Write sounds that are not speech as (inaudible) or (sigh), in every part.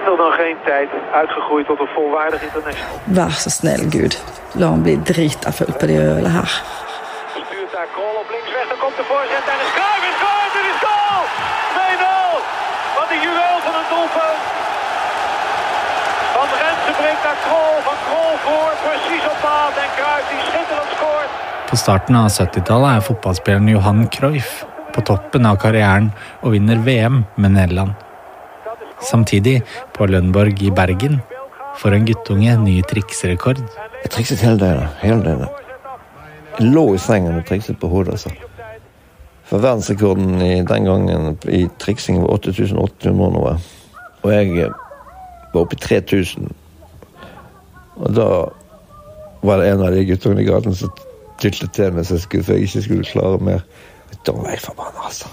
minder dan geen tijd uitgegroeid tot een volwaardig international. Vær så snill, Gud. La ham bli drita full på det her. Stuurt daar Krol op links weg, dan komt de voorzet en is Cruijff is goal, dit is goal! 2-0! Wat een juweel van een doelpunt! Van Rensen brengt naar Krol, van Krol voor, precies op maat en Cruijff die schitterend scoort. På starten av 70-tallet er fotballspilleren Johan Cruyff på toppen av karrieren og vinner VM med Nederland. Samtidig, på Lønborg i Bergen, får en guttunge ny trikserekord. Jeg trikset hele døgnet. Hele døgnet. Jeg lå i sengen og trikset på hodet. altså. For verdensrekorden i den gangen i triksing var 8800 noe. Og jeg var oppe i 3000. Og da var det en av de guttungene i gaten som dyttet til meg så jeg ikke skulle klare mer. Da var jeg forbanna, altså.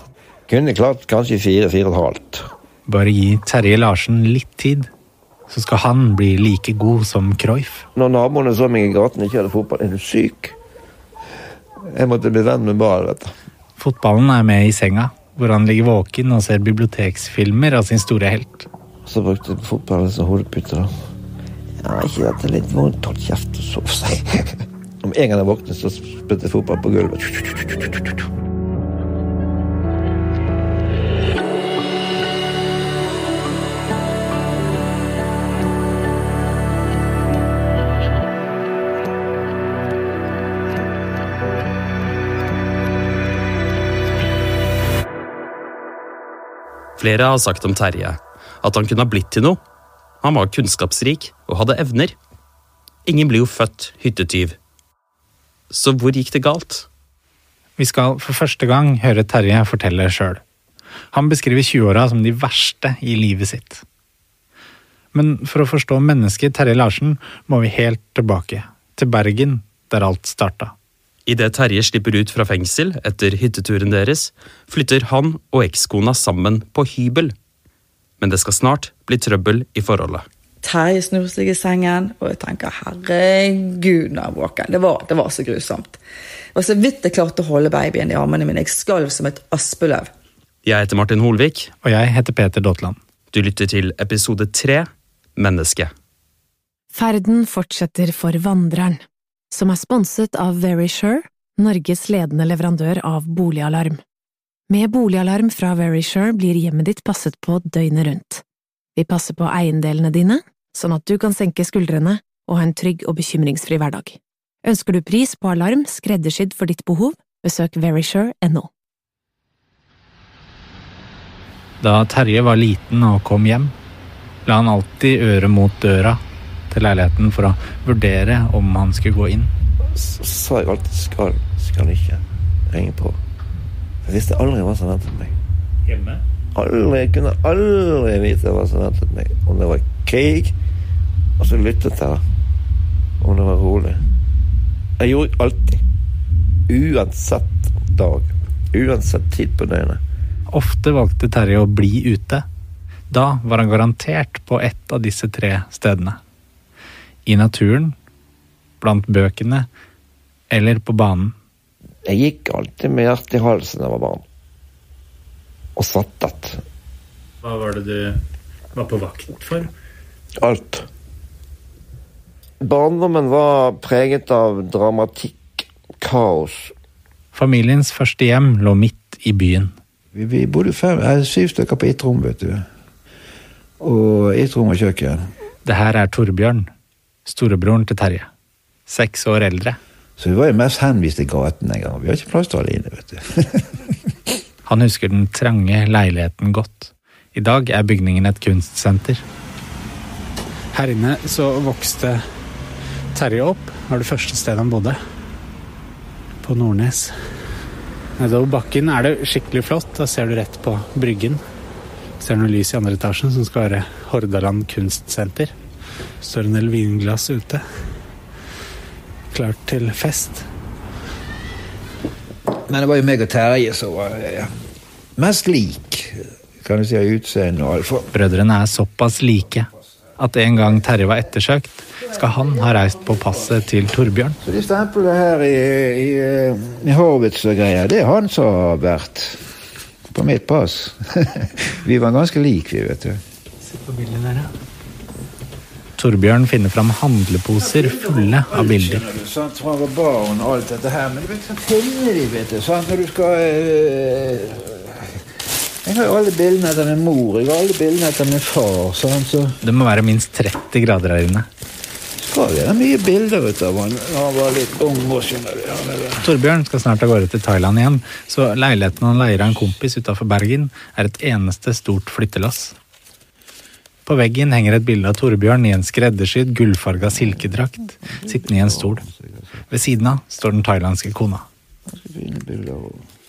Kunne klart kanskje fire, fire og et halvt. Bare gi Terje Larsen litt tid, så skal han bli like god som Croif. Når naboene så meg i gaten og ikke hadde fotball, er du syk? Jeg måtte bli venn med ball, vet du. Fotballen er med i senga, hvor han ligger våken og ser biblioteksfilmer av sin store helt. Så brukte fotballen som hodepute, da. Ja, ikke dette litt vondt, hold kjeft og sov seg. (laughs) Om en gang jeg våknet, så spilte jeg fotball på gulvet. Flere har sagt om Terje at han kunne ha blitt til noe. Han var kunnskapsrik og hadde evner. Ingen blir jo født hyttetyv. Så hvor gikk det galt? Vi skal for første gang høre Terje fortelle sjøl. Han beskriver 20-åra som de verste i livet sitt. Men for å forstå mennesket Terje Larsen må vi helt tilbake, til Bergen, der alt starta. Idet Terje slipper ut fra fengsel etter hytteturen deres, flytter han og ekskona sammen på hybel. Men det skal snart bli trøbbel i forholdet. Terje snur seg i sengen, og jeg tenker herregud, når jeg våken. Det var, det var så grusomt. Og så vidt jeg klarte å holde babyen i armene mine. Jeg skalv som et aspeløv. Jeg heter Martin Holvik. Og jeg heter Peter Daatland. Du lytter til episode tre Menneske. Ferden fortsetter for Vandreren, som er sponset av Verisure, Norges ledende leverandør av boligalarm. Med boligalarm fra Verisure blir hjemmet ditt passet på døgnet rundt. Vi passer på eiendelene dine, sånn at du kan senke skuldrene og ha en trygg og bekymringsfri hverdag. Ønsker du pris på alarm skreddersydd for ditt behov, besøk verisure.no. Da Terje var liten og kom hjem, la han alltid øret mot døra til leiligheten for å vurdere om han skulle gå inn. Så sa jeg alltid skal, skal ikke ringe på. Jeg visste aldri hva som ventet meg. Hjemme? Aldri, jeg kunne aldri vite hva som ventet meg. Om det var krig, og så lyttet jeg. Om det var rolig. Jeg gjorde alltid. Uansett dag. Uansett tid på døgnet. Ofte valgte Terje å bli ute. Da var han garantert på ett av disse tre stedene. I naturen, blant bøkene eller på banen. Jeg gikk alltid med hjertet i halsen da jeg var barn. Og svettet. Hva var det du var på vakt for? Alt. Barndommen var preget av dramatikk, kaos. Familiens første hjem lå midt i byen. Vi, vi bodde fem, syv stykker på ett rom, vet du. Og ett rom og kjøkken. Det her er Torbjørn, storebroren til Terje. Seks år eldre. Så vi var jo mest henvist til gaten en gang. Vi har ikke plass til alle inne, vet du. (laughs) Han husker den trange leiligheten godt. I dag er bygningen et kunstsenter. Her inne så vokste Terje opp. Det var det første stedet han bodde. På Nordnes. Nedover bakken er det skikkelig flott. Da ser du rett på Bryggen. Ser noe lys i andre etasjen som skal være Hordaland kunstsenter. Står en del vinglass ute. Klart til fest. Men det var jo meg og Terje som var ja, mest lik, kan du si, av utseende og alt. For Brødrene er såpass like at en gang Terje var ettersøkt, skal han ha reist på passet til Torbjørn. Så de stemplene her i, i, i Horwitz og greier, det er han som har vært på mitt pass. (laughs) vi var ganske like, vi, vet du. Se på bildet der, ja. Torbjørn finner fram handleposer fulle av bilder. Sant, fra jeg og alt dette her. Men du vet, så finner de, vet du. Sant, når du skal eh, Jeg har alle bildene etter min mor, jeg har alle bildene etter min far. Sånn, så Det må være minst 30 grader her inne. skal være mye bilder ut av han da han var litt ung. og skjønner du. Han er- Torbjørn skal snart av gårde til Thailand igjen, så leiligheten han leier av en kompis utafor Bergen, er et eneste stort flyttelass. På veggen henger et bilde av Torbjørn i en skreddersydd, gullfarga silkedrakt, sittende i en stol. Ved siden av står den thailandske kona.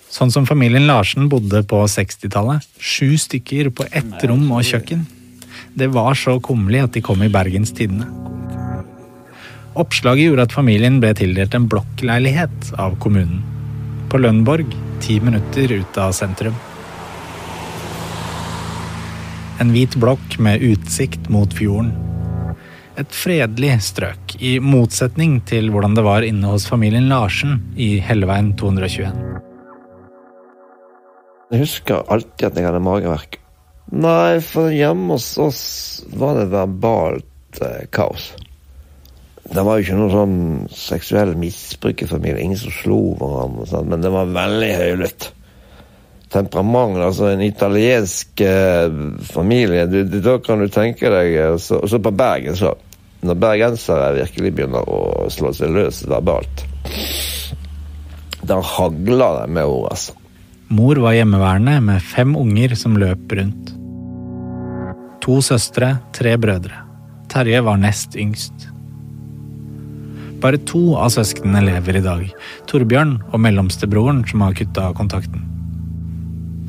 Sånn som familien Larsen bodde på 60-tallet. Sju stykker på ett rom og kjøkken. Det var så kummerlig at de kom i Bergens Tidende. Oppslaget gjorde at familien ble tildelt en blokkleilighet av kommunen. På Lønborg, ti minutter ut av sentrum. En hvit blokk med utsikt mot fjorden. Et fredelig strøk, i motsetning til hvordan det var inne hos familien Larsen i Helleveien 221. Jeg husker alltid at jeg hadde mageverk. Nei, for hjemme hos oss var det verbalt eh, kaos. Det var jo ikke noe sånn seksuell misbruk i familien. Ingen som slo hverandre, men det var veldig høylytt. Temperament, altså en italiensk eh, familie, du, du, da kan du tenke deg Og så, så på Bergen, så. Når bergensere virkelig begynner å slå seg løs verbalt. Da hagler det med ord, altså. Mor var hjemmeværende med fem unger som løp rundt. To søstre, tre brødre. Terje var nest yngst. Bare to av søsknene lever i dag. Torbjørn og mellomstebroren som har kutta kontakten.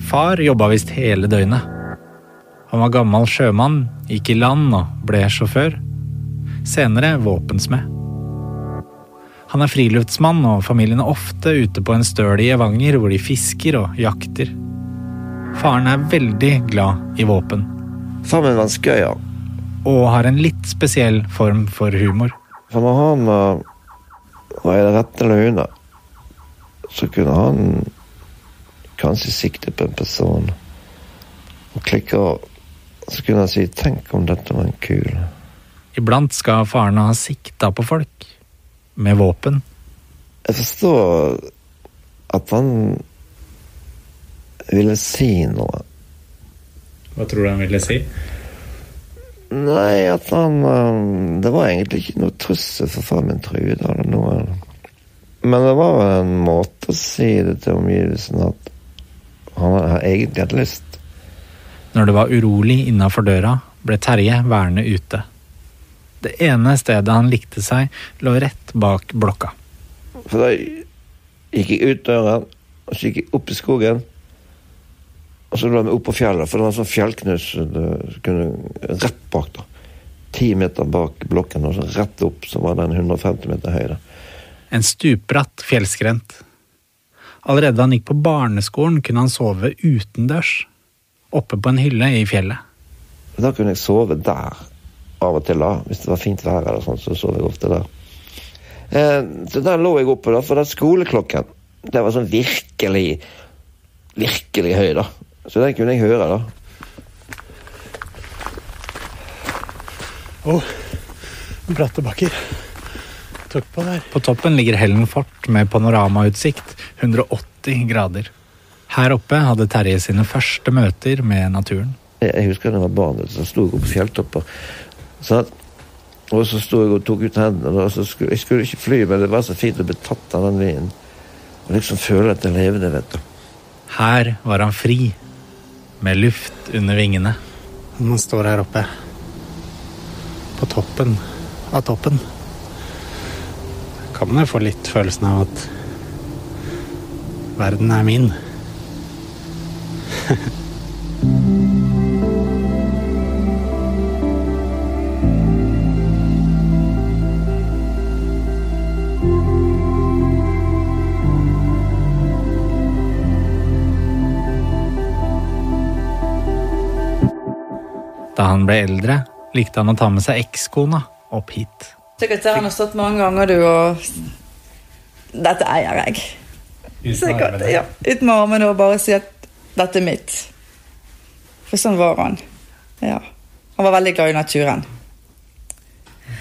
Far jobba visst hele døgnet. Han var gammel sjømann, gikk i land og ble sjåfør. Senere våpensmed. Han er friluftsmann, og familien er ofte ute på en støl i Evanger hvor de fisker og jakter. Faren er veldig glad i våpen, Far min var en ja. og har en litt spesiell form for humor. For når han var i det rette løgnet, så kunne han kanskje sikte på en person og klikke av. Så kunne han si 'tenk om dette var en kul'. Iblant skal faren ha sikta på folk. Med våpen. Jeg forstår at han ville si noe. Hva tror du han ville si? Nei, at han uh, Det var egentlig ikke noe trussel for far min truet eller noe. Men det var en måte å si det til omgivelsene at han har egentlig hatt lyst. Når det var urolig innafor døra, ble Terje værende ute. Det ene stedet han likte seg, lå rett bak blokka. For da gikk jeg ut døra, og så gikk jeg opp i skogen. Og så lå vi opp på fjellet, for det var en sånn fjellknus kunne rett bak. da. Ti meter bak blokken, og så rett opp, så var den 150 meter høy. da. En stupbratt fjellskrent. Allerede da han gikk på barneskolen, kunne han sove utendørs. Oppe på en hylle i fjellet. Da kunne jeg sove der av og til, da. Hvis det var fint vær eller sånn, så sov jeg ofte der. Eh, så der lå jeg oppe, da, for den skoleklokken, det var sånn virkelig, virkelig høy, da. Så den kunne jeg høre, da. Å, bratte bakker. Tok på der. På toppen ligger Hellen fort med panoramautsikt 180 grader. Her oppe hadde Terje sine første møter med naturen. Jeg, husker da jeg var barn, så sto jeg på fjelltopper. Sånn og så sto jeg og tok ut hendene. Og så skulle, jeg skulle ikke fly, men det var så fint å bli tatt av den vinden. Og liksom føle at jeg levde, vet du. Her var han fri, med luft under vingene. Man står her oppe, på toppen av toppen, kan man jo få litt følelsen av at verden er min. Da han ble eldre, likte han å ta med seg ekskona opp hit. Sekretæren har stått mange ganger, du, og Dette eier jeg. Sikkert, ja. Ut med armene og bare si at dette er mitt. For sånn var han. Ja. Han var veldig glad i naturen.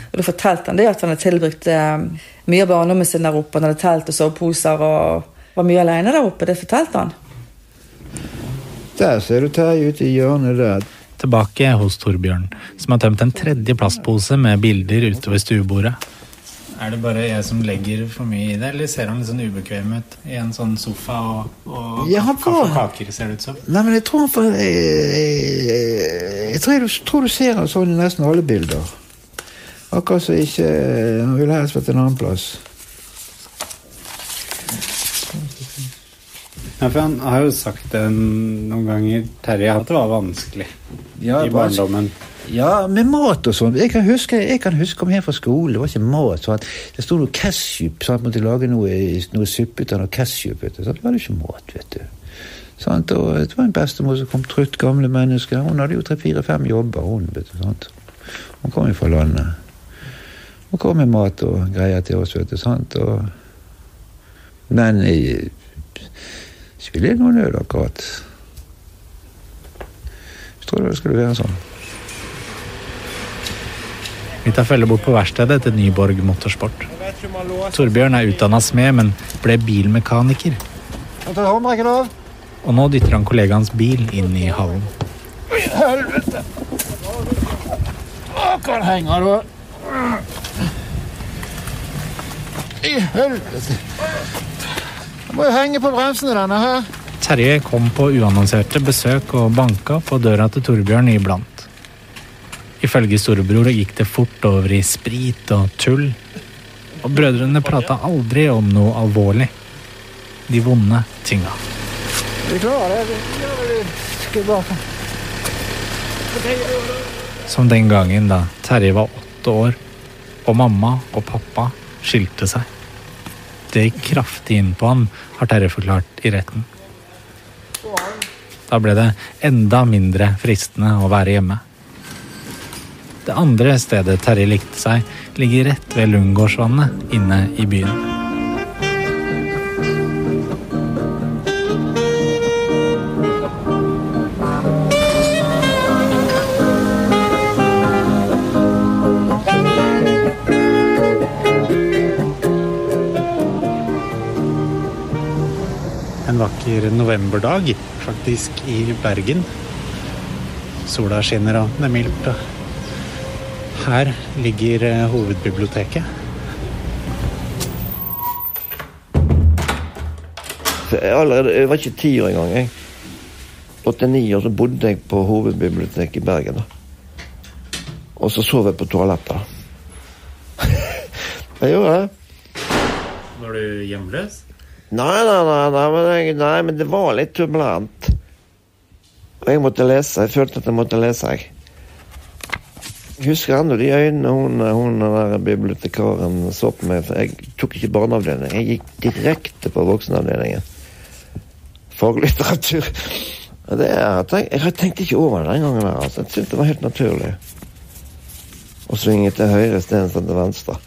Og Da fortalte han det at han hadde tilbrukt eh, mye av barndommen sin der oppe. Han hadde telt og soveposer og var mye alene der oppe. Det fortalte han. Der ser du Terje ute i hjørnet der. Tilbake hos Torbjørn, som har tømt en tredje plastpose med bilder utover stuebordet. Er det bare jeg som legger for mye i det, eller ser han litt sånn ubekvem ut i en sånn sofa og, og Ja, han kaffe og kaker, ser det ut som? Nei, men jeg tror han får Jeg, jeg, jeg tror, du, tror du ser han sånn i nesten alle bilder. Akkurat som ikke Han ville helst vært en annen plass. Ja, for Han har jo sagt det noen ganger, Terje, at det var vanskelig Ja, i barndommen. Ja, med mat og sånn. Jeg kan huske jeg kan huske kom hjem fra skole, det var ikke mat. sånn Det sto noe ketsjup, så jeg måtte lage noe, noe suppe av noe ketsjup. vet. Så det var jo ikke mat, vet du. Sant? Og det var en bestemor som kom trutt, gamle mennesker. Hun hadde jo tre-fire-fem jobber, hun. vet du, sant? Hun kom jo fra landet. Hun kom med mat og greier til oss, vet du. sant? Og, men jeg spiller noen øl, akkurat. Jeg tror det skulle være sånn. Vi tar følge bort på verkstedet til Nyborg Motorsport. Torbjørn er utdanna smed, men ble bilmekaniker. Og nå dytter han kollegaens bil inn i hallen. Helvete! Akkurat henger, da. I helvete. Jeg må jo henge på bremsen i denne her. Terje kom på uannonserte besøk og banka på døra til Torbjørn iblant. Ifølge storebror gikk det fort over i sprit og tull. Og brødrene prata aldri om noe alvorlig. De vonde tinga. Vi? Det vi. Som den gangen da Terje var åtte år, og mamma og pappa skilte seg. Det kraftig inn på han, har Terje forklart i retten. Da ble det enda mindre fristende å være hjemme. Det andre stedet Terje likte seg, ligger rett ved Lungårdsvannet inne i byen. Novemberdag, faktisk i Bergen. Sola skinner og det er mildt. og Her ligger eh, hovedbiblioteket. Allerede, jeg var ikke ti år engang. jeg. 89 år så bodde jeg på hovedbiblioteket i Bergen. da. Og så sov jeg på toalettet. (laughs) jeg gjorde det. Var du hjemløs? Nei, nei, nei, nei, men, jeg, nei, men det var litt turbulent. Og jeg måtte lese. Jeg følte at jeg måtte lese. jeg. Husker ennå de øynene hun, hun der bibliotekaren så på meg. Jeg tok ikke barneavdelingen. Jeg gikk direkte på voksenavdelingen. Faglitteratur. Det, jeg, tenk, jeg tenkte ikke over det den gangen. der, altså. Jeg syntes det var helt naturlig. Å svinge til høyre istedenfor til venstre.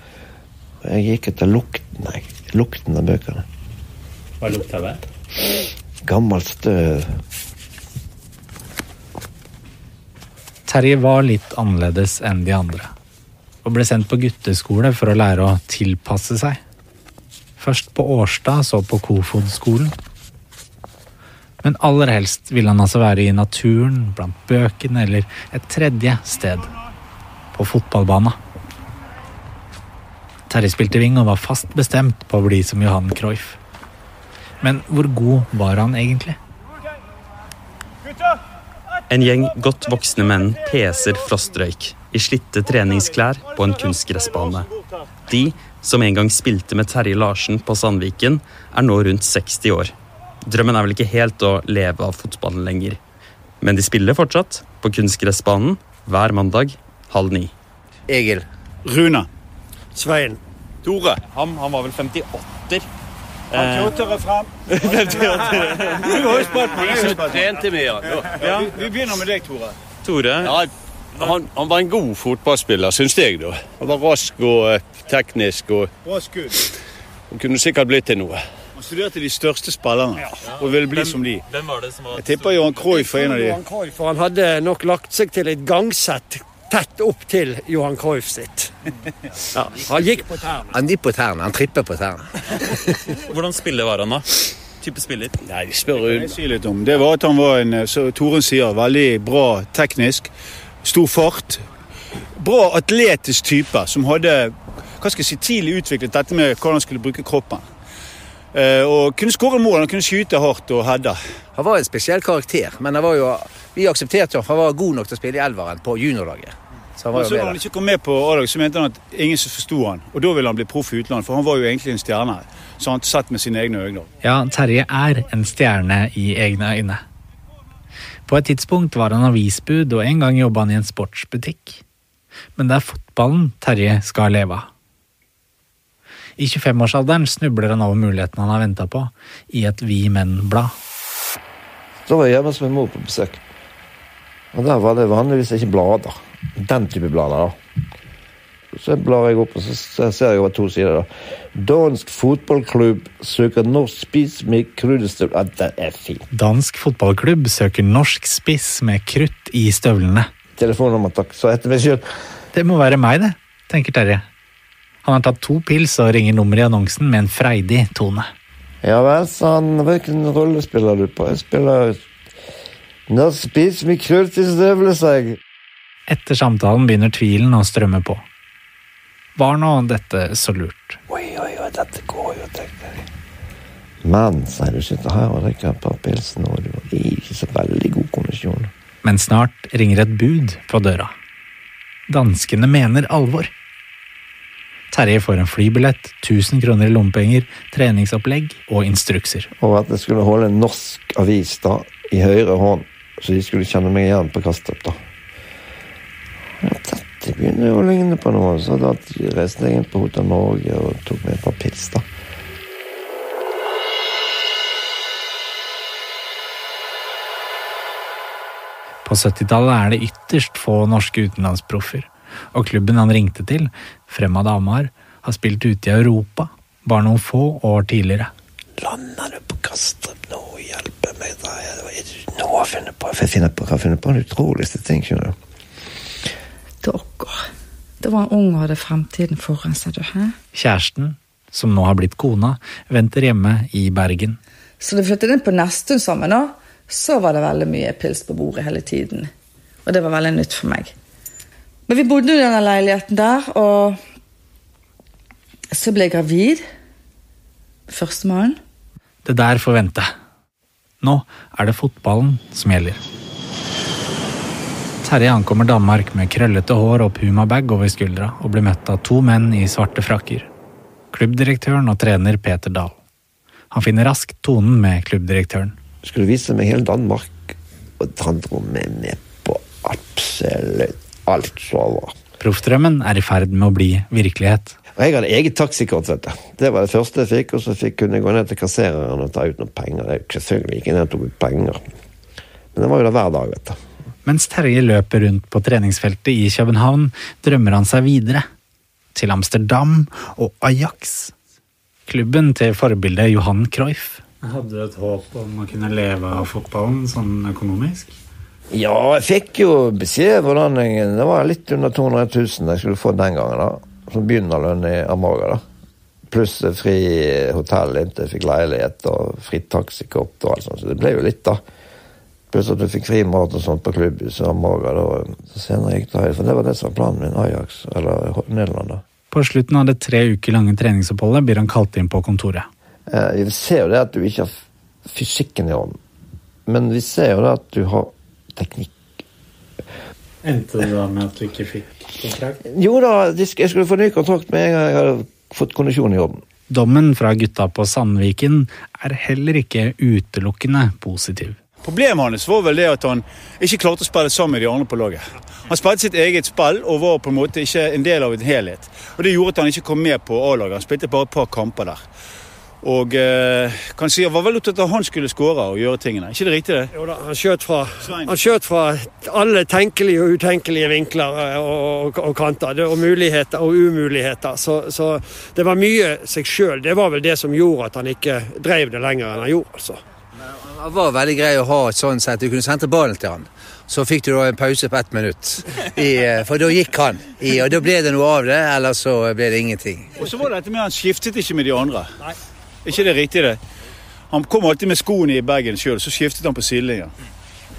Jeg gikk etter lukten. jeg. Lukten av bøkene. Hva lukta det? Gammelt støv. Terje var litt annerledes enn de andre, og ble sendt på gutteskole for å lære å tilpasse seg. Først på Årstad, så på Kofod-skolen. Men aller helst ville han altså være i naturen, blant bøkene eller et tredje sted. På fotballbana. Terje spilte wing og var fast bestemt på å bli som Johan Cruyff. Men hvor god var han egentlig? En gjeng godt voksne menn peser frostrøyk i slitte treningsklær på en kunstgressbane. De som en gang spilte med Terje Larsen på Sandviken, er nå rundt 60 år. Drømmen er vel ikke helt å leve av fotballen lenger. Men de spiller fortsatt på kunstgressbanen hver mandag halv ni. Egil. Rune. Svein. Tore. Han, han var vel 58-er. Tjåtere frem. (laughs) Du har jo spart trente mye. Ja. Ja, vi begynner med deg, Tore. Tore, Ja, han, han var en god fotballspiller, syns jeg. da. Han var rask og eh, teknisk og, Bra skudd. og kunne sikkert blitt til noe. Han studerte de største spillerne og ville bli som de. Hvem var det som var Jeg tipper Johan Cruyff var en av de. Johan Cruyff, for han hadde nok lagt seg til et gangsett tett opp til Johan Cruyff sitt. (laughs) Ja, han gikk på tærne. Han gikk på tærne. Han trippet på tærne. (laughs) Hvordan spiller var han, da? Type spiller? Nei, de spør Det jeg sier litt om, det var at han var en, så Toren sier, veldig bra teknisk. Stor fart. Bra atletisk type som hadde hva skal jeg si, tidlig utviklet dette med hvordan han skulle bruke kroppen. Eh, og kunne skåre mål, han kunne skyte hardt og heade. Han var en spesiell karakter, men han var jo, vi aksepterte jo at han var god nok til å spille i elveren på juniorlaget. Så han var så jo når med han ikke kom med på A-lag, så mente han at ingen som forsto han. Og da ville han bli proff i utlandet, for han var jo egentlig en stjerne. Så han satt med sine egne øyne. Ja, Terje er en stjerne i egne øyne. På et tidspunkt var han avisbud, og en gang jobba han i en sportsbutikk. Men det er fotballen Terje skal leve av. I 25-årsalderen snubler han over muligheten han har venta på, i et Vi Menn-blad. Da var jeg hjemme hos min mor på besøk. Og der var det vanligvis ikke blader. Den type blader, da. Så blar jeg opp, og så ser jeg over to sider. da. Dansk fotballklubb søker norsk spiss med krudestøvler. Ja, det er fint. Dansk fotballklubb søker norsk spiss med krutt i støvlene. Telefonnummer, takk. Så etter meg sjøl. Det må være meg, det, tenker Terje. Han har tatt to pils og ringer nummeret i annonsen med en freidig tone. Ja vel, sa han. Hvilken rolle spiller du på? Jeg spiller norsk spiss med krutt i støvlene, sa jeg. Etter samtalen begynner tvilen å strømme på. Var nå dette så lurt? Oi, oi, oi, dette går jo, tenkte jeg. Men, sier du, sitter her og drikker et par pils nå, du er ikke så veldig god kondisjon. Men snart ringer et bud på døra. Danskene mener alvor. Terje får en flybillett, 1000 kroner i lommepenger, treningsopplegg og instrukser. Og at jeg skulle holde en norsk avis da, i høyre hånd, så de skulle kjenne meg igjen på kastet. da. Dette begynner jo å ligne på noe, så da reiste jeg inn på Hotell Norge og tok med et par pils. da. På 70-tallet er det ytterst få norske utenlandsproffer, og klubben han ringte til, Fremad Hamar, har spilt ute i Europa bare noen få år tidligere. Lander du på Kastrup nå? Hjelpe meg, da. Nå har funnet på? Jeg finner på, jeg har funnet på den utroligste ting, skjønner du. Dere. Det var en ung og hadde fremtiden foran seg, du. Kjæresten, som nå har blitt kona, venter hjemme i Bergen. Så da vi flyttet inn på Nesttun sammen, da, så var det veldig mye pils på bordet hele tiden. Og det var veldig nytt for meg. Men vi bodde i denne leiligheten der, og så ble jeg gravid. Førstemann. Det der får vente. Nå er det fotballen som gjelder. Terje ankommer Danmark med krøllete hår og pumabag over skuldra og blir møtt av to menn i svarte frakker. Klubbdirektøren og trener Peter Dahl. Han finner raskt tonen med klubbdirektøren. Skulle vise meg hele Danmark, og han dro meg med på absolutt alt som var. Proffdrømmen er i ferd med å bli virkelighet. Og jeg hadde eget taxikort, vet du. Det var det første jeg fikk, og så fikk kunne jeg gå ned til kassereren og ta ut noen penger. Jeg gikk selvfølgelig ikke ned og tok ut penger. Men det var jo det hver dag, vet du. Mens Terje løper rundt på treningsfeltet i København, drømmer han seg videre. Til Amsterdam og Ajax. Klubben til forbildet Johan Cruyff. Hadde du et håp om å kunne leve av fotballen sånn økonomisk? Ja, jeg fikk jo beskjed hvordan jeg Det var litt under 200 000 jeg skulle få den gangen, da. Som begynnerlønn i Amaga. da. Pluss fri hotell inntil jeg fikk leilighet, og fritt taxikort og alt sånt. Så det ble jo litt, da. Pluss at du fikk fri mat og sånt på klubbhuset om morgenen. Så senere gikk det For det var det som var planen min. Ajax, eller Nederland, da. På slutten av det tre uker lange treningsoppholdet blir han kalt inn på kontoret. Eh, Vi ser jo det at du ikke har fysikken i orden. Men vi ser jo det at du har teknikk. Endte det da med at du ikke fikk kontrakt? Jo da, jeg skulle få ny kontrakt med en gang jeg hadde fått kondisjon i orden. Dommen fra gutta på Sandviken er heller ikke utelukkende positiv. Problemet hans var vel det at han ikke klarte å spille sammen med de andre på laget. Han spilte sitt eget spill og var på en måte ikke en del av en helhet. Og Det gjorde at han ikke kom med på A-laget. Han spilte bare et par kamper der. Og eh, kan si, var vel opptatt av at han skulle skåre og gjøre tingene. ikke det riktig det? Jo da, han skjøt fra, han skjøt fra alle tenkelige og utenkelige vinkler eh, og, og, og kanter. Og muligheter og umuligheter. Så, så det var mye seg sjøl. Det var vel det som gjorde at han ikke drev det lenger enn han gjorde. altså. Det var veldig grei å ha sånn sånt sett. Du kunne sentre ballen til han. Så fikk du da en pause på ett minutt. I, eh, for da gikk han. I, og da ble det noe av det, eller så ble det ingenting. Og så var det dette med Han skiftet ikke med de andre. Nei. ikke det riktig, det? Han kom alltid med skoene i bagen sjøl, så skiftet han på sidelinja.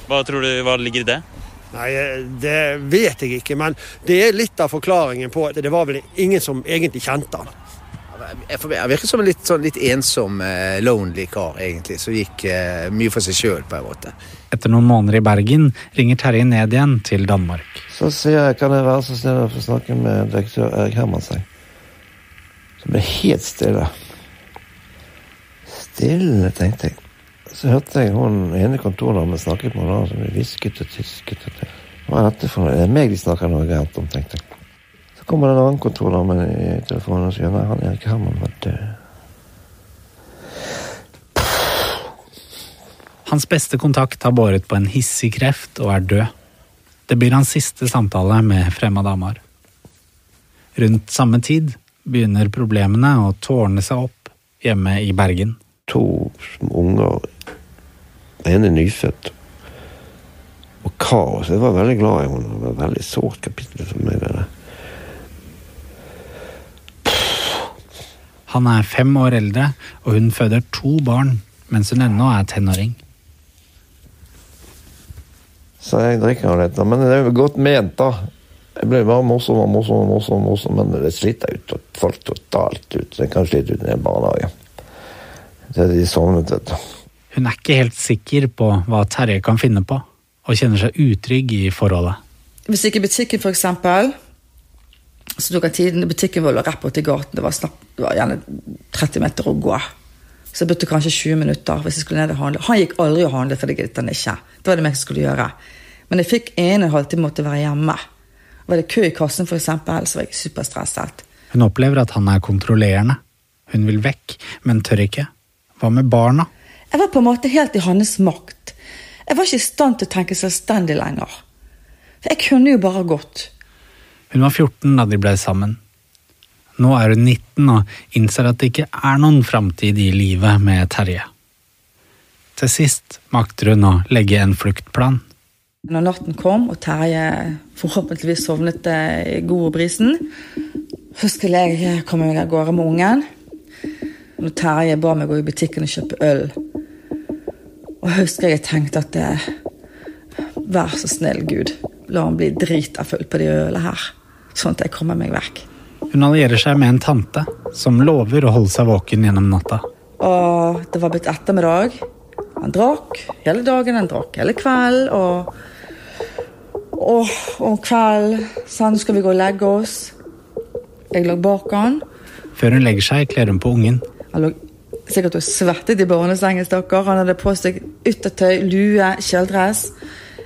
Hva tror du hva ligger i det? Nei, Det vet jeg ikke, men det er litt av forklaringen på at det var vel ingen som egentlig kjente han. Han virket som en litt, sånn, litt ensom, uh, lonely kar, egentlig, som gikk uh, mye for seg sjøl, på en måte. Etter noen måneder i Bergen ringer Terje ned igjen til Danmark. Så sier jeg kan jeg være så snill å få snakke med direktør Erik Hermansen. Så ble det helt stille. Stille, tenkte jeg. Så hørte jeg hun ene kontordamen snakket med noen som hvisket og tysket. Hva er dette for noe? Er det meg de snakker noe gærent om, tenkte jeg. Så kommer det en annen kontordame i telefonen og sier nei, han er Erik Herman var død. Hans beste kontakt har båret på en hissig kreft og er død. Det blir hans siste samtale med Fremad Amar. Rundt samme tid begynner problemene å tårne seg opp hjemme i Bergen. To unger. Den ene nyfødt. Og kaos. Jeg var veldig glad i henne. Det var et veldig sårt kapittel for meg. det der. Han er fem år eldre, og hun føder to barn mens hun ennå er tenåring. Så jeg drikker jo litt, men det er jo godt ment, da. Jeg ble bare morsom og morsom, og morsom, morsom, men det sliter ut folk totalt ut. Det kan slite ut i en barnehage. Det er de sovnet, vet du. Hun er ikke helt sikker på hva Terje kan finne på, og kjenner seg utrygg i forholdet. Hvis ikke butikken, for eksempel, så tok jeg tiden. Butikken var rett borti gaten. Det var, snart, det var gjerne 30 meter å gå. Så jeg brukte kanskje 20 minutter hvis jeg skulle ned og handle. Han gikk aldri og handlet, for det giddet han ikke. Det var det meg som skulle gjøre. Men jeg fikk en og en halvtime måtte være hjemme. Var det kø i kassen, for eksempel, så var jeg superstresset. Hun opplever at han er kontrollerende. Hun vil vekk, men tør ikke. Hva med barna? Jeg var på en måte helt i hans makt. Jeg var ikke i stand til å tenke selvstendig lenger. For jeg kunne jo bare gått. Hun var 14 da de ble sammen. Nå er hun 19 og innser at det ikke er noen framtid i livet med Terje. Til sist makter hun å legge en fluktplan. Når natten kom og Terje forhåpentligvis sovnet i god brisen, så skulle jeg komme meg av gårde med ungen. Når Terje ba meg gå i butikken og kjøpe øl. Og jeg husker jeg tenkte at det, Vær så snill, Gud. La han bli drita full på de ølene her. Sånn at jeg kommer meg vekk. Hun allierer seg med en tante som lover å holde seg våken gjennom natta. Og det var blitt ettermiddag. Han drakk hele dagen, han drakk hele kvelden. Og, og om kvelden sa han skal vi gå og legge oss. Jeg lå bak han. Før hun legger seg, kler hun på ungen. Han lå sikkert og svettet i barnesengen, stakkar. Han hadde på seg yttertøy, lue, kjeledress.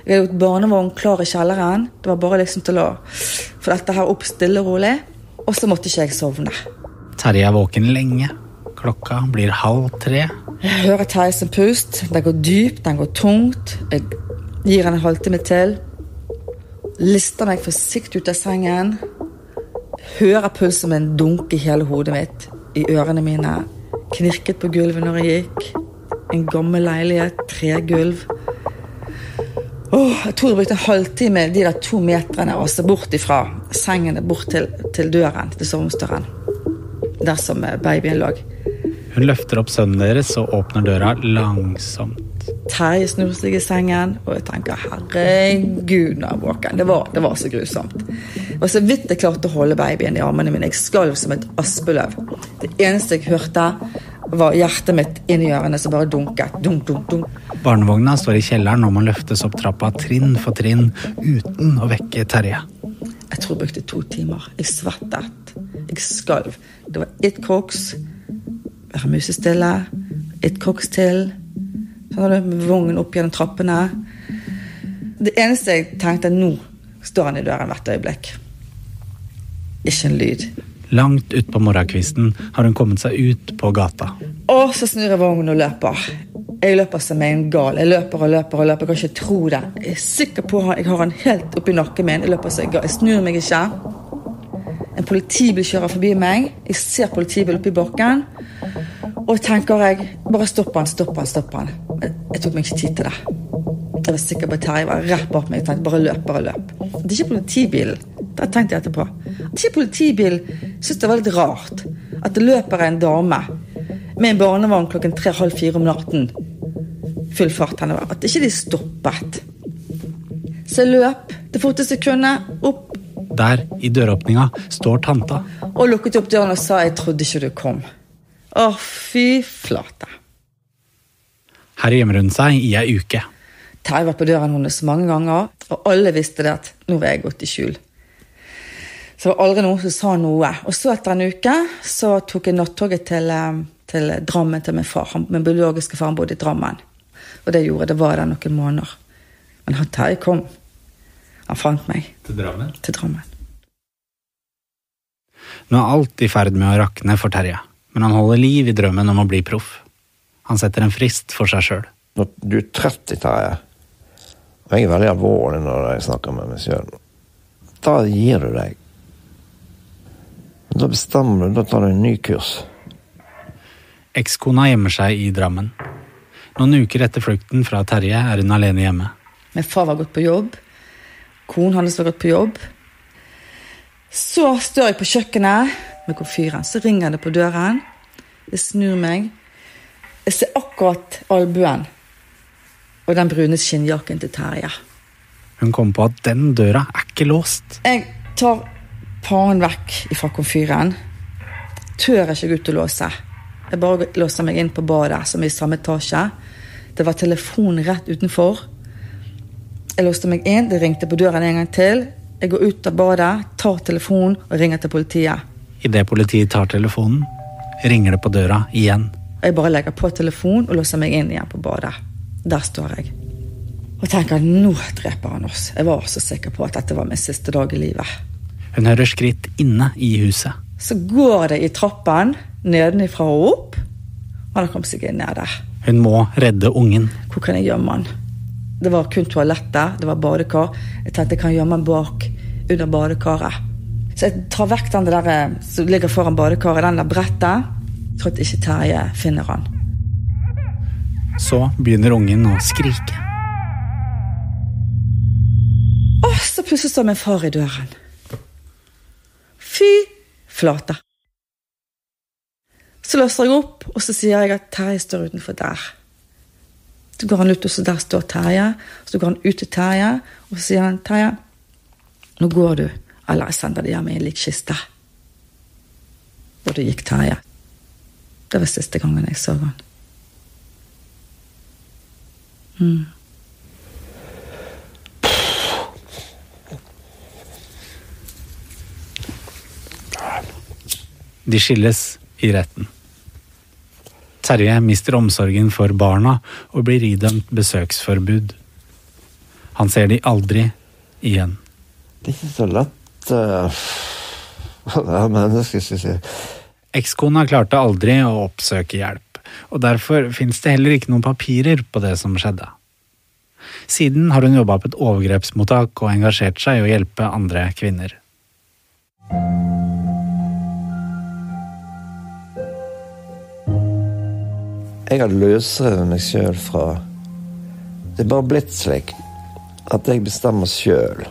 Jeg hadde gjort barnevogn klar i kjelleren. Det var bare liksom til å få dette her opp stille og rolig. Og så måtte ikke jeg sovne. Terje er våken lenge. Klokka blir halv tre. Jeg hører Terje sin pust. Den går dypt, den går tungt. Jeg gir han en halvtime til. Lister meg forsiktig ut av sengen. Hører pulsen min dunke i hele hodet mitt, i ørene mine. Knirket på gulvet når jeg gikk. En gammel leilighet, tregulv. Oh, jeg tror jeg brukte en halvtime de der to meterne altså bort ifra sengen bort til, til døren, til soveromsdøren. Der som babyen lå. Hun løfter opp sønnen deres og åpner døra langsomt. Terje snur seg i sengen, og jeg tenker herregud, jeg er våken. Det var, det var så grusomt. Det var så vidt jeg klarte å holde babyen i armene mine. Jeg skalv som et aspeløv. Det eneste jeg hørte, var hjertet mitt inni ørene som bare dunket. Dunk, dunk, dunk. Barnevogna står i kjelleren og må løftes opp trappa trinn for trinn uten å vekke Terje. Jeg tror jeg brukte to timer. Jeg svettet. Jeg skalv. Det var ett koks. Være musestille. Ett koks til. Så hadde jeg vogn opp gjennom trappene. Det eneste jeg tenkte, nå står han i døren hvert øyeblikk. Ikke en lyd. Langt utpå morgenkvisten har hun kommet seg ut på gata. Og så snur jeg vognen og løper. Jeg løper som en gal. Jeg løper og løper og løper. Jeg kan ikke tro det. Jeg er sikker på at jeg har han helt oppi nakken min. Jeg løper som en gal. Jeg snur meg ikke. En politibil kjører forbi meg. Jeg ser politibil oppi bakken. Og tenker jeg Bare stopp han, stopp han, stopp han. Jeg tok meg ikke tid til det. Jeg var sikker på at Terje var rett bak meg. Jeg tenkte bare løp, bare løp. Det er ikke politibilen. Det tenkte jeg etterpå. At ikke politibilen syntes det var litt rart at det løper en dame med en barnevogn klokken tre-halv fire om natten. Full fart henne var. At ikke de stoppet. Så jeg løp det forteste jeg kunne, opp. Der, i døråpninga, står tanta. Og lukket opp døren og sa 'jeg trodde ikke du kom'. Å, fy flate. Her gjemmer hun seg i ei uke. Terje var på døren hennes mange ganger, og alle visste det at nå var jeg gått i skjul. Så det var aldri noen som sa noe. Og så etter en uke så tok jeg nattoget til, eh, til Drammen til min far. Min biologiske far bodde i Drammen. Og det gjorde det var der noen måneder. Men han Terje kom. Han fant meg. Til Drammen? Til Drammen. Nå er alt i ferd med å rakne for Terje, men han holder liv i drømmen om å bli proff. Han setter en frist for seg sjøl. Når du er 30, Terje, og jeg er veldig alvorlig når jeg snakker med meg sjøl, da gir du deg. Da bestemmer du, da tar du en ny kurs. Ekskona gjemmer seg i Drammen. Noen uker etter flukten fra Terje er hun alene hjemme. Min far var gått på jobb. Konen hans var gått på jobb. Så står jeg på kjøkkenet med komfyren. Så ringer det på døren. Jeg snur meg. Jeg ser akkurat albuen og den brune skinnjakken til Terje. Hun kommer på at den døra er ikke låst. Jeg tar panen vekk fra komfyren. Tør ikke gå ut og låse. Jeg bare låste meg inn på badet, som er i samme etasje. Det var telefon rett utenfor. Jeg låste meg inn, det ringte på døren en gang til. Jeg går ut av badet, tar telefonen og ringer til politiet. Idet politiet tar telefonen, ringer det på døra igjen. Jeg bare legger på telefonen og låser meg inn igjen på badet. Der står jeg. Og tenker nå dreper han oss. Jeg var så sikker på at dette var min siste dag i livet. Hun hører skritt inne i huset. Så går det i trappen nedenifra og opp. Han har kommet seg inn ned der. Hun må redde ungen. Hvor kan jeg gjemme han? Det var kun toalettet, det var badekar. Jeg tenkte jeg kan gjemme han bak under badekaret. Så jeg tar vekk den der eh, som ligger foran badekaret, den der brettet. For at ikke Terje finner han. Så begynner ungen å skrike. Og så plutselig står min far i døren. Fy flate. Så løser jeg opp, og så sier jeg at Terje står utenfor der. Så går han ut, og så der står Terje. Så går han ut til Terje, og så sier han Terje, nå går du, eller jeg sender deg hjem i en likkiste. Og da gikk Terje. Det var siste gangen jeg så han. Mm. De skilles i retten. Terje mister omsorgen for barna og blir idømt besøksforbud. Han ser de aldri igjen. Det er ikke så lett uh, å være menneske, skal jeg. Ekskona klarte aldri å oppsøke hjelp, og derfor fins det heller ikke noen papirer på det som skjedde. Siden har hun jobba på et overgrepsmottak og engasjert seg i å hjelpe andre kvinner. Jeg har løsrevet meg sjøl fra Det er bare blitt slik at jeg bestemmer sjøl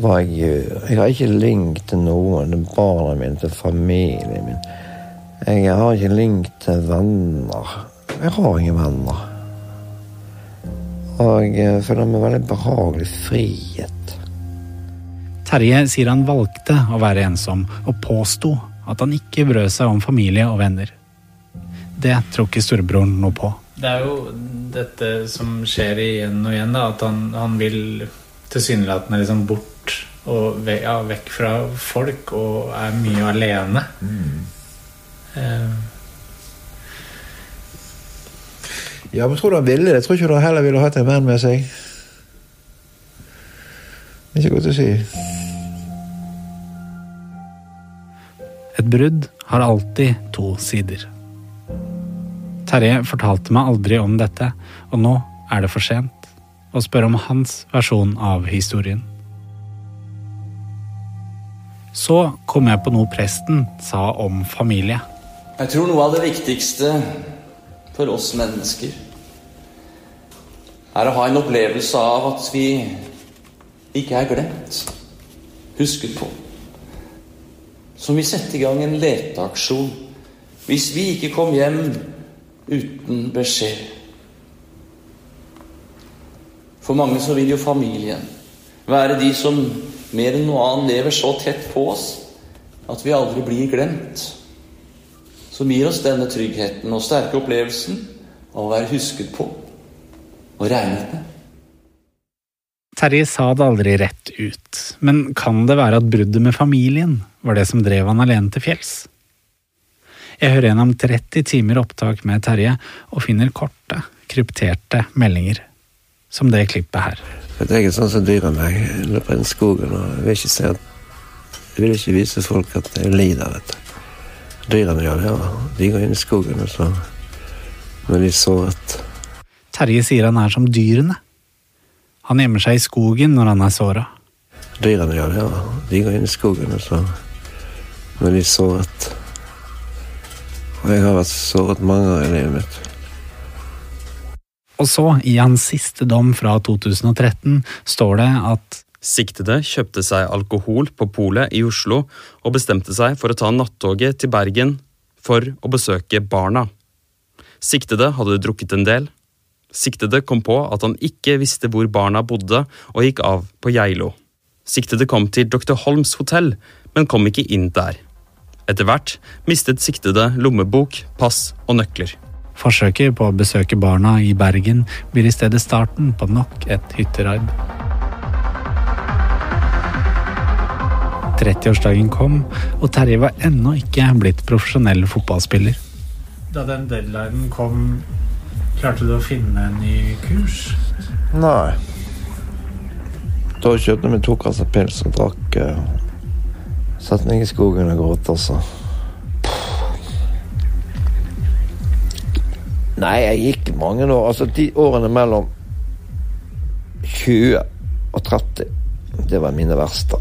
hva jeg gjør. Jeg har ikke link til noen, til barna mine, til familien min. Jeg har ikke link til venner. Jeg har ingen venner. Og jeg føler meg veldig behagelig frihet. Terje sier han valgte å være ensom, og påsto at han ikke brød seg om familie og venner. Det tror ikke storebroren noe på. Det er jo dette som skjer igjen og igjen, da, at han, han vil tilsynelatende liksom bort og ve ja, vekk fra folk og er mye alene. Mm. Uh. Ja, men tror du han ville det? Tror ikke du heller ville hatt en venn med seg. Det er ikke godt å si. Et brudd har alltid to sider. Terje fortalte meg aldri om dette, og nå er det for sent å spørre om hans versjon av historien. Så kom jeg på noe presten sa om familie. Jeg tror noe av det viktigste for oss mennesker er å ha en opplevelse av at vi ikke er glemt, husket på. Som vi setter i gang en leteaksjon hvis vi ikke kom hjem uten beskjed. For mange så vil jo familien være de som mer enn noe annet lever så tett på oss at vi aldri blir glemt. Som gir oss denne tryggheten og sterke opplevelsen av å være husket på og regnet med. Terje sa det aldri rett ut, men kan det være at bruddet med familien var det som drev han alene til fjells? Jeg hører gjennom 30 timer opptak med Terje og finner korte, krypterte meldinger, som det klippet her. Jeg er sånn som dyrene. Jeg løper inn i skogen og vil ikke se at Jeg vil ikke vise folk at jeg lider av dette. Dyrene gjør det, ja. De går inn i skogen, og så når de så at Terje sier han er som dyrene. Han gjemmer seg i skogen når han er såra. Dyrene gjør det, ja. De går inn i skogen, og så når de så at Og jeg har vært såret mange ganger i livet mitt. Og så, i hans siste dom fra 2013, står det at Siktede kjøpte seg alkohol på polet i Oslo og bestemte seg for å ta nattoget til Bergen for å besøke barna. Siktede hadde drukket en del. Siktede kom på at han ikke visste hvor barna bodde, og gikk av på Geilo. Siktede kom til Dr. Holms hotell, men kom ikke inn der. Etter hvert mistet siktede lommebok, pass og nøkler. forsøket på å besøke barna i Bergen blir i stedet starten på nok et hytteraid. 30-årsdagen kom, og Terje var ennå ikke blitt profesjonell fotballspiller. Da den deadlinen kom, klarte du å finne en ny kurs? Nei. Da kjøpte vi to kasser pils og drakk. Satte meg i skogen og gråt, altså. Nei, jeg gikk mange år. Altså de årene mellom 20 og 30, det var mine verste.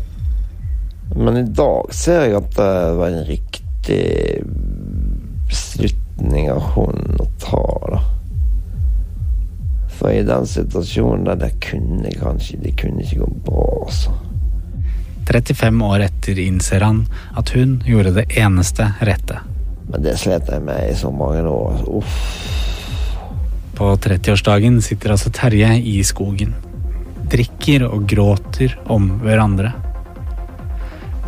Men i dag ser jeg at det var en riktig beslutning av hun å ta, da. For i den situasjonen der, det kunne kanskje Det kunne ikke gå bra, altså. 35 år etter innser han at hun gjorde det eneste rette. Men det slet jeg med i så mange år. Uff. På 30-årsdagen sitter altså Terje i skogen. Drikker og gråter om hverandre.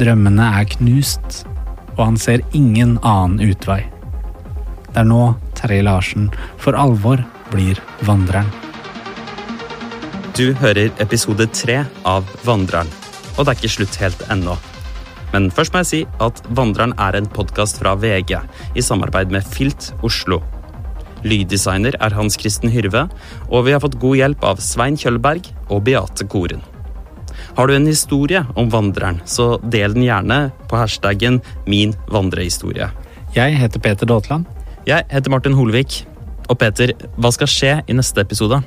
Drømmene er knust, og han ser ingen annen utvei. Det er nå Terje Larsen for alvor blir vandreren. Du hører episode tre av Vandreren, og det er ikke slutt helt ennå. Men først må jeg si at Vandreren er en podkast fra VG i samarbeid med Filt Oslo. Lyddesigner er Hans Kristen Hyrve, og vi har fått god hjelp av Svein Kjølberg og Beate Koren. Har du en historie om Vandreren, så del den gjerne på hashtaggen min vandrehistorie. Jeg heter Peter Daatland. Jeg heter Martin Holvik. Og Peter, hva skal skje i neste episode?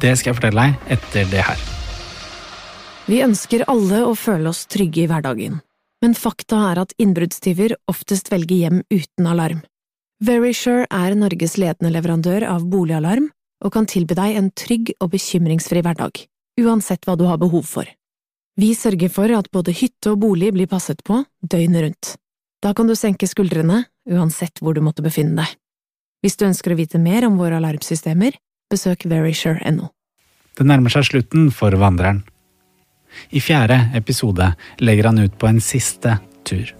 Det skal jeg fortelle deg etter det her. Vi ønsker alle å føle oss trygge i hverdagen, men fakta er at innbruddstyver oftest velger hjem uten alarm. Verisure er Norges ledende leverandør av boligalarm og kan tilby deg en trygg og bekymringsfri hverdag, uansett hva du har behov for. Vi sørger for at både hytte og bolig blir passet på døgnet rundt. Da kan du senke skuldrene, uansett hvor du måtte befinne deg. Hvis du ønsker å vite mer om våre alarmsystemer, besøk verisure.no. Det nærmer seg slutten for Vandreren. I fjerde episode legger han ut på en siste tur.